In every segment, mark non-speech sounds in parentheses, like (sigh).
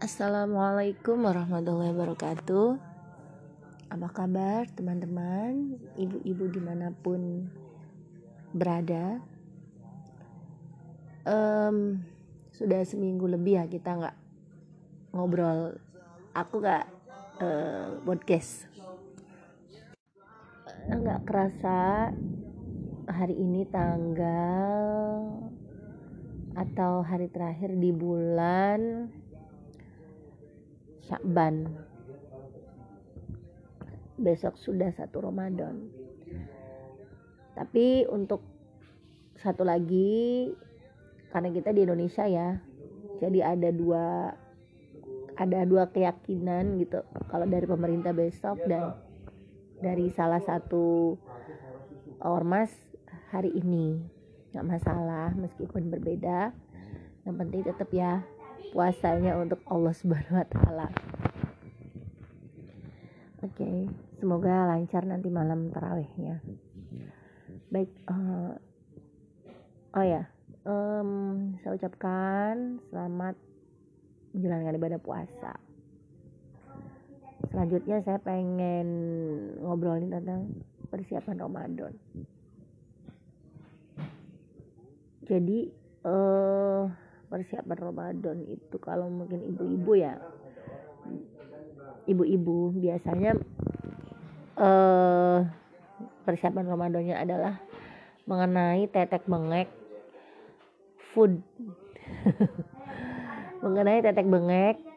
Assalamualaikum warahmatullahi wabarakatuh. Apa kabar teman-teman? Ibu-ibu di mana pun berada? Um, Sudah seminggu lebih ya kita nggak ngobrol. Aku nggak uh, podcast. Nggak kerasa hari ini tanggal atau hari terakhir di bulan Syakban. Besok sudah satu Ramadan. Tapi untuk satu lagi karena kita di Indonesia ya jadi ada dua ada dua keyakinan gitu. Kalau dari pemerintah besok dan dari salah satu ormas hari ini. Nggak masalah meskipun berbeda. Yang penting tetap ya puasanya untuk Allah Subhanahu wa taala. Oke, okay, semoga lancar nanti malam tarawihnya. Baik, uh, oh ya, um, saya ucapkan selamat menjalankan ibadah puasa. Selanjutnya saya pengen ngobrolin tentang persiapan Ramadan. Jadi, uh, persiapan Ramadan itu kalau mungkin ibu-ibu ya ibu-ibu biasanya eh, persiapan Ramadannya adalah mengenai tetek bengek food (laughs) mengenai tetek bengek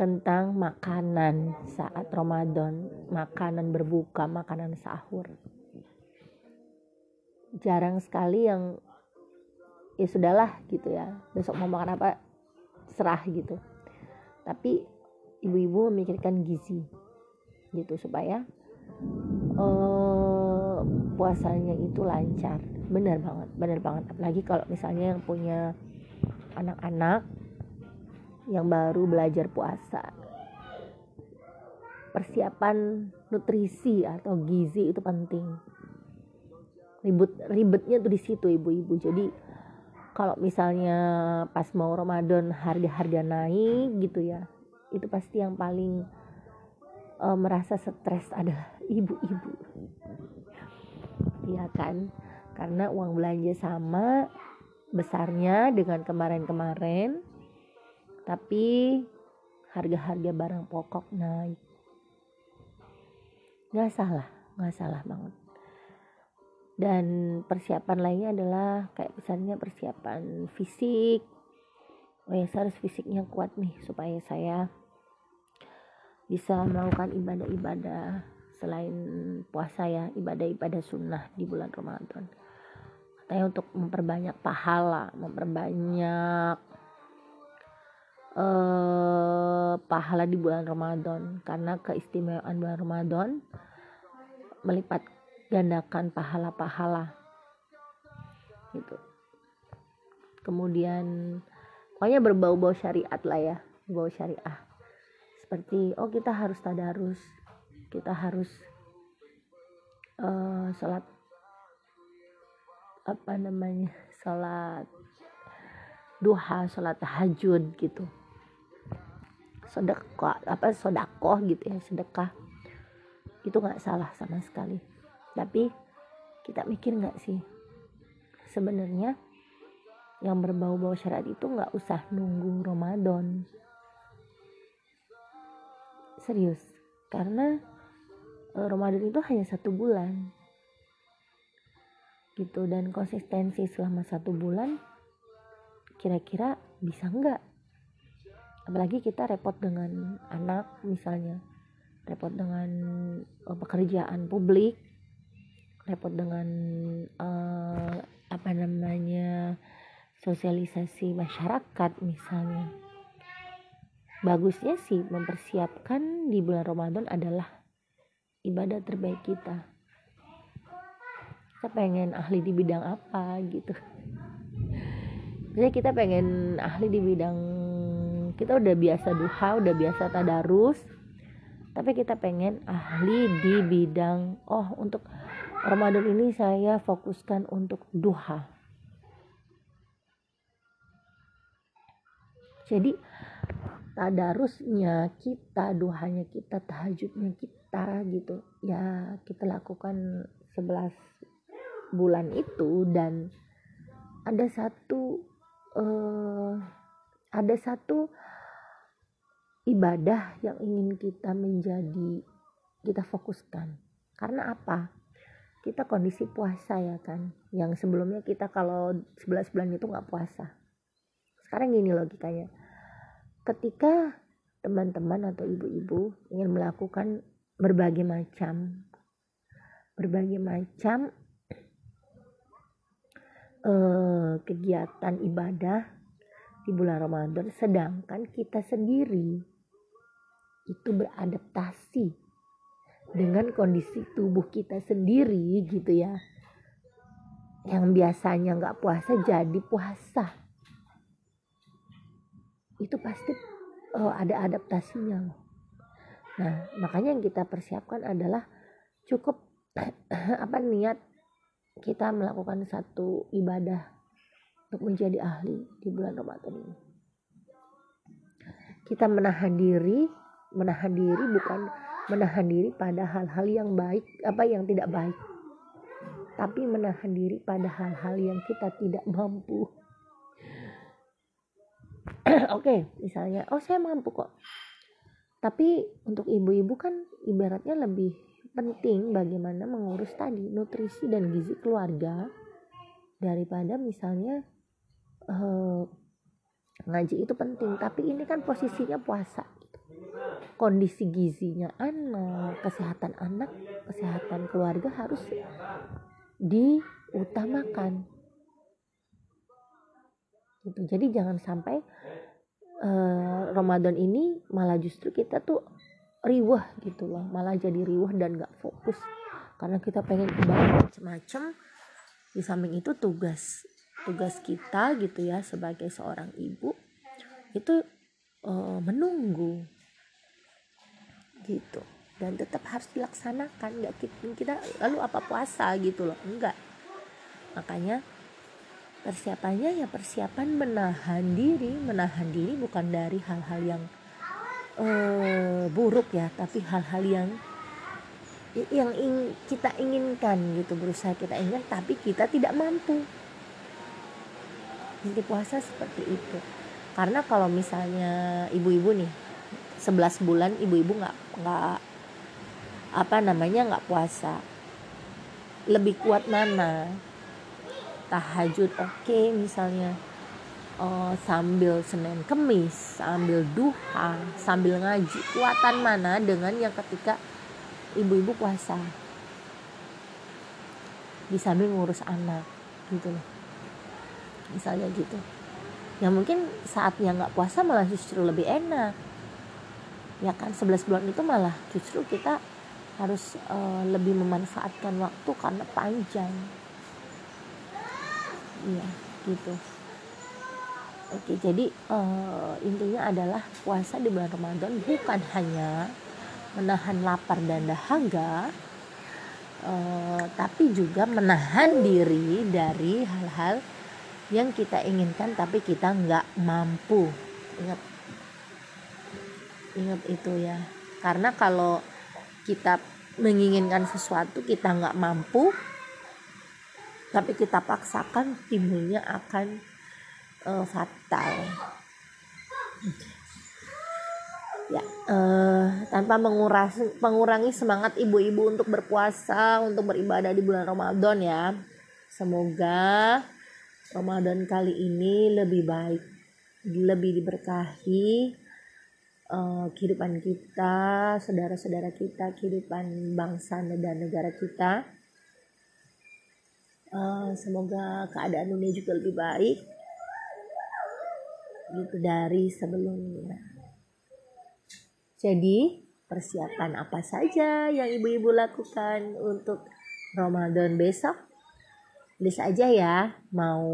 tentang makanan saat Ramadan, makanan berbuka, makanan sahur. Jarang sekali yang ya sudahlah gitu ya. Besok mau makan apa serah gitu. Tapi ibu-ibu memikirkan gizi gitu supaya uh, puasanya itu lancar. Benar banget benar banget. Apalagi kalau misalnya yang punya anak-anak yang baru belajar puasa. Persiapan nutrisi atau gizi itu penting. Ribut ribetnya tuh di situ ibu-ibu. Jadi kalau misalnya pas mau Ramadan harga-harga naik gitu ya itu pasti yang paling uh, merasa stres adalah ibu-ibu. Iya kan? Karena uang belanja sama besarnya dengan kemarin-kemarin tapi harga-harga barang pokok naik. Nggak salah nggak salah banget dan persiapan lainnya adalah kayak misalnya persiapan fisik. Oh ya saya harus fisiknya kuat nih supaya saya bisa melakukan ibadah-ibadah selain puasa ya ibadah-ibadah sunnah di bulan Ramadan. Katanya untuk memperbanyak pahala memperbanyak uh, pahala di bulan Ramadan. Karena keistimewaan bulan Ramadan melipat gandakan pahala-pahala. Gitu. Kemudian pokoknya berbau-bau syariat lah ya berbau syariah. Seperti oh kita harus tadarus kita harus uh, sholat apa namanya sholat duha sholat tahajud gitu. Sedekah apa sodakoh gitu ya sedekah. Itu nggak salah sama sekali tapi kita mikir nggak sih? Sebenarnya yang berbau-bau syariat itu nggak usah nunggu Ramadan. Serius karena eh, Ramadan itu hanya satu bulan. Gitu dan konsistensi selama satu bulan kira-kira bisa nggak? Apalagi kita repot dengan anak misalnya. Repot dengan eh, pekerjaan publik repot dengan uh, apa namanya sosialisasi masyarakat misalnya. Bagusnya sih mempersiapkan di bulan Ramadan adalah ibadah terbaik kita. Kita pengen ahli di bidang apa gitu. Misalnya kita pengen ahli di bidang kita udah biasa duha udah biasa tadarus tapi kita pengen ahli di bidang oh untuk Ramadan ini saya fokuskan untuk duha. Jadi tadarusnya kita duhanya kita tahajudnya kita gitu. Ya kita lakukan 11 bulan itu dan ada satu uh, ada satu ibadah yang ingin kita menjadi kita fokuskan. Karena apa kita kondisi puasa ya kan. Yang sebelumnya kita kalau 11 bulan itu nggak puasa. Sekarang gini logikanya. Ketika teman-teman atau ibu-ibu ingin melakukan berbagai macam berbagai macam uh, kegiatan ibadah di bulan Ramadan sedangkan kita sendiri itu beradaptasi dengan kondisi tubuh kita sendiri gitu ya. Yang biasanya nggak puasa jadi puasa. Itu pasti oh, ada adaptasinya. Loh nah makanya yang kita persiapkan adalah cukup (clears throat) apa niat kita melakukan satu ibadah untuk menjadi ahli di bulan Ramadan ini. Kita menahan diri menahan diri bukan menahan diri pada hal-hal yang baik apa yang tidak baik. Tapi menahan diri pada hal-hal yang kita tidak mampu. (clears throat) Oke okay, misalnya oh saya mampu kok. Tapi untuk ibu-ibu kan ibaratnya lebih penting bagaimana mengurus tadi nutrisi dan gizi keluarga daripada misalnya uh, ngaji itu penting. Tapi ini kan posisinya puasa kondisi gizinya anak, kesehatan anak, kesehatan keluarga harus diutamakan. Gitu. Jadi jangan sampai uh, Ramadan ini malah justru kita tuh riwah gitu loh, malah jadi riwah dan gak fokus karena kita pengen ibadah macam-macam. Di samping itu tugas tugas kita gitu ya sebagai seorang ibu itu uh, menunggu gitu. Dan tetap harus dilaksanakan nggak kita lalu apa puasa gitu loh enggak. Makanya persiapannya ya persiapan menahan diri. Menahan diri bukan dari hal-hal yang uh, buruk ya tapi hal-hal yang yang ing, kita inginkan gitu berusaha kita inginkan tapi kita tidak mampu. Inti puasa seperti itu. Karena kalau misalnya ibu-ibu nih 11 bulan ibu-ibu nggak nggak apa namanya nggak puasa. Lebih kuat mana? Tahajud oke okay, misalnya. Uh, sambil Senin Kemis sambil duha sambil ngaji. Kuatan mana dengan yang ketika ibu-ibu puasa? Di sambil ngurus anak gitu loh. Misalnya gitu. Ya mungkin saatnya nggak puasa malah justru lebih enak ya kan 11 bulan itu malah justru kita harus uh, lebih memanfaatkan waktu karena panjang. Iya gitu. Oke jadi uh, intinya adalah puasa di bulan Ramadan bukan hanya menahan lapar dan dahaga uh, tapi juga menahan diri dari hal-hal yang kita inginkan tapi kita nggak mampu. Ingat ingat itu ya. Karena kalau kita menginginkan sesuatu kita nggak mampu tapi kita paksakan timbulnya akan uh, fatal. Ya uh, tanpa mengurangi mengurangi semangat ibu-ibu untuk berpuasa untuk beribadah di bulan Ramadan ya. Semoga Ramadan kali ini lebih baik lebih diberkahi uh, kehidupan kita, saudara-saudara kita, kehidupan bangsa dan negara kita. Uh, semoga keadaan dunia juga lebih baik gitu dari sebelumnya. Jadi persiapan apa saja yang ibu-ibu lakukan untuk Ramadan besok? Bisa aja ya, mau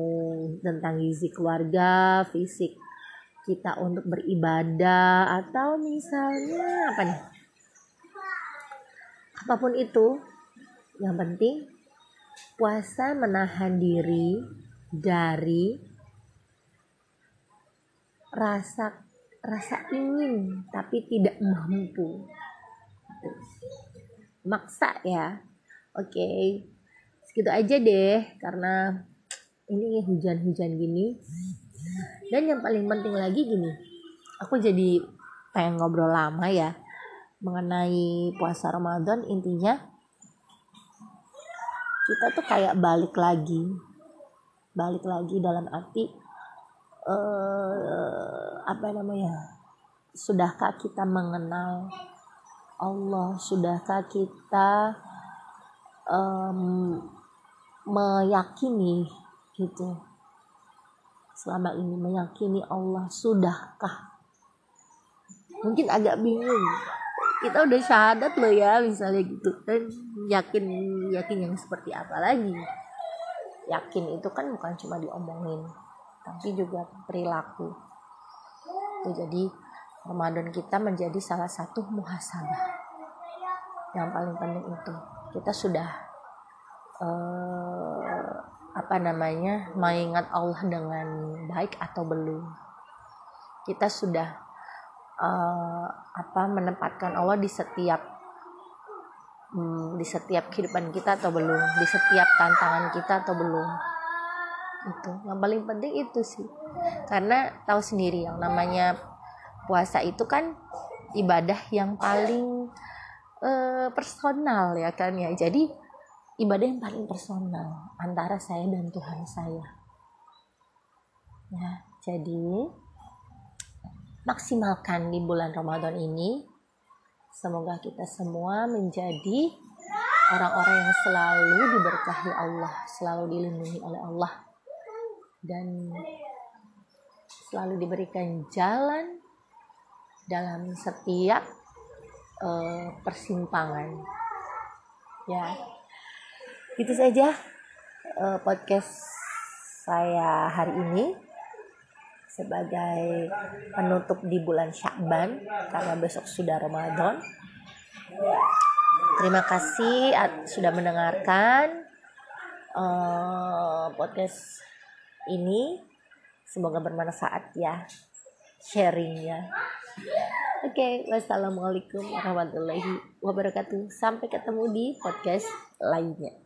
tentang gizi keluarga, fisik kita untuk beribadah atau misalnya apa nih? Apa pun itu yang penting puasa menahan diri dari rasa rasa ingin tapi tidak mampu. Maksa ya. Oke okay. segitu aja deh karena ini hujan-hujan gini dan yang paling penting lagi gini aku jadi pengen ngobrol lama ya mengenai puasa Ramadan. Intinya kita tuh kayak balik lagi balik lagi dalam arti uh, apa namanya sudahkah kita mengenal Allah? Sudahkah kita um, meyakini gitu selama ini meyakini Allah sudahkah? Mungkin agak bingung. Kita udah syahadat loh ya misalnya gitu. Dan yakin yakin yang seperti apa lagi? Yakin itu kan bukan cuma diomongin tapi juga perilaku. Itu jadi Ramadan kita menjadi salah satu muhasabah. Yang paling penting itu. Kita sudah uh, apa namanya mengingat Allah dengan baik atau belum. Kita sudah uh, apa menempatkan Allah di setiap um, di setiap kehidupan kita atau belum di setiap tantangan kita atau belum. Itu yang paling penting itu sih. Karena tahu sendiri yang namanya puasa itu kan ibadah yang paling uh, personal ya kan ya. Jadi ibadah yang paling personal antara saya dan Tuhan saya ya jadi maksimalkan di bulan Ramadan ini semoga kita semua menjadi orang-orang yang selalu diberkahi Allah selalu dilindungi oleh Allah dan selalu diberikan jalan dalam setiap uh, persimpangan. Ya, itu saja uh, podcast saya hari ini. Sebagai penutup di bulan Syakban karena besok sudah Ramadan. Terima kasih sudah mendengarkan uh, podcast ini. Semoga bermanfaat ya sharingnya. Oke okay, wassalamualaikum warahmatullahi wabarakatuh. Sampai ketemu di podcast lainnya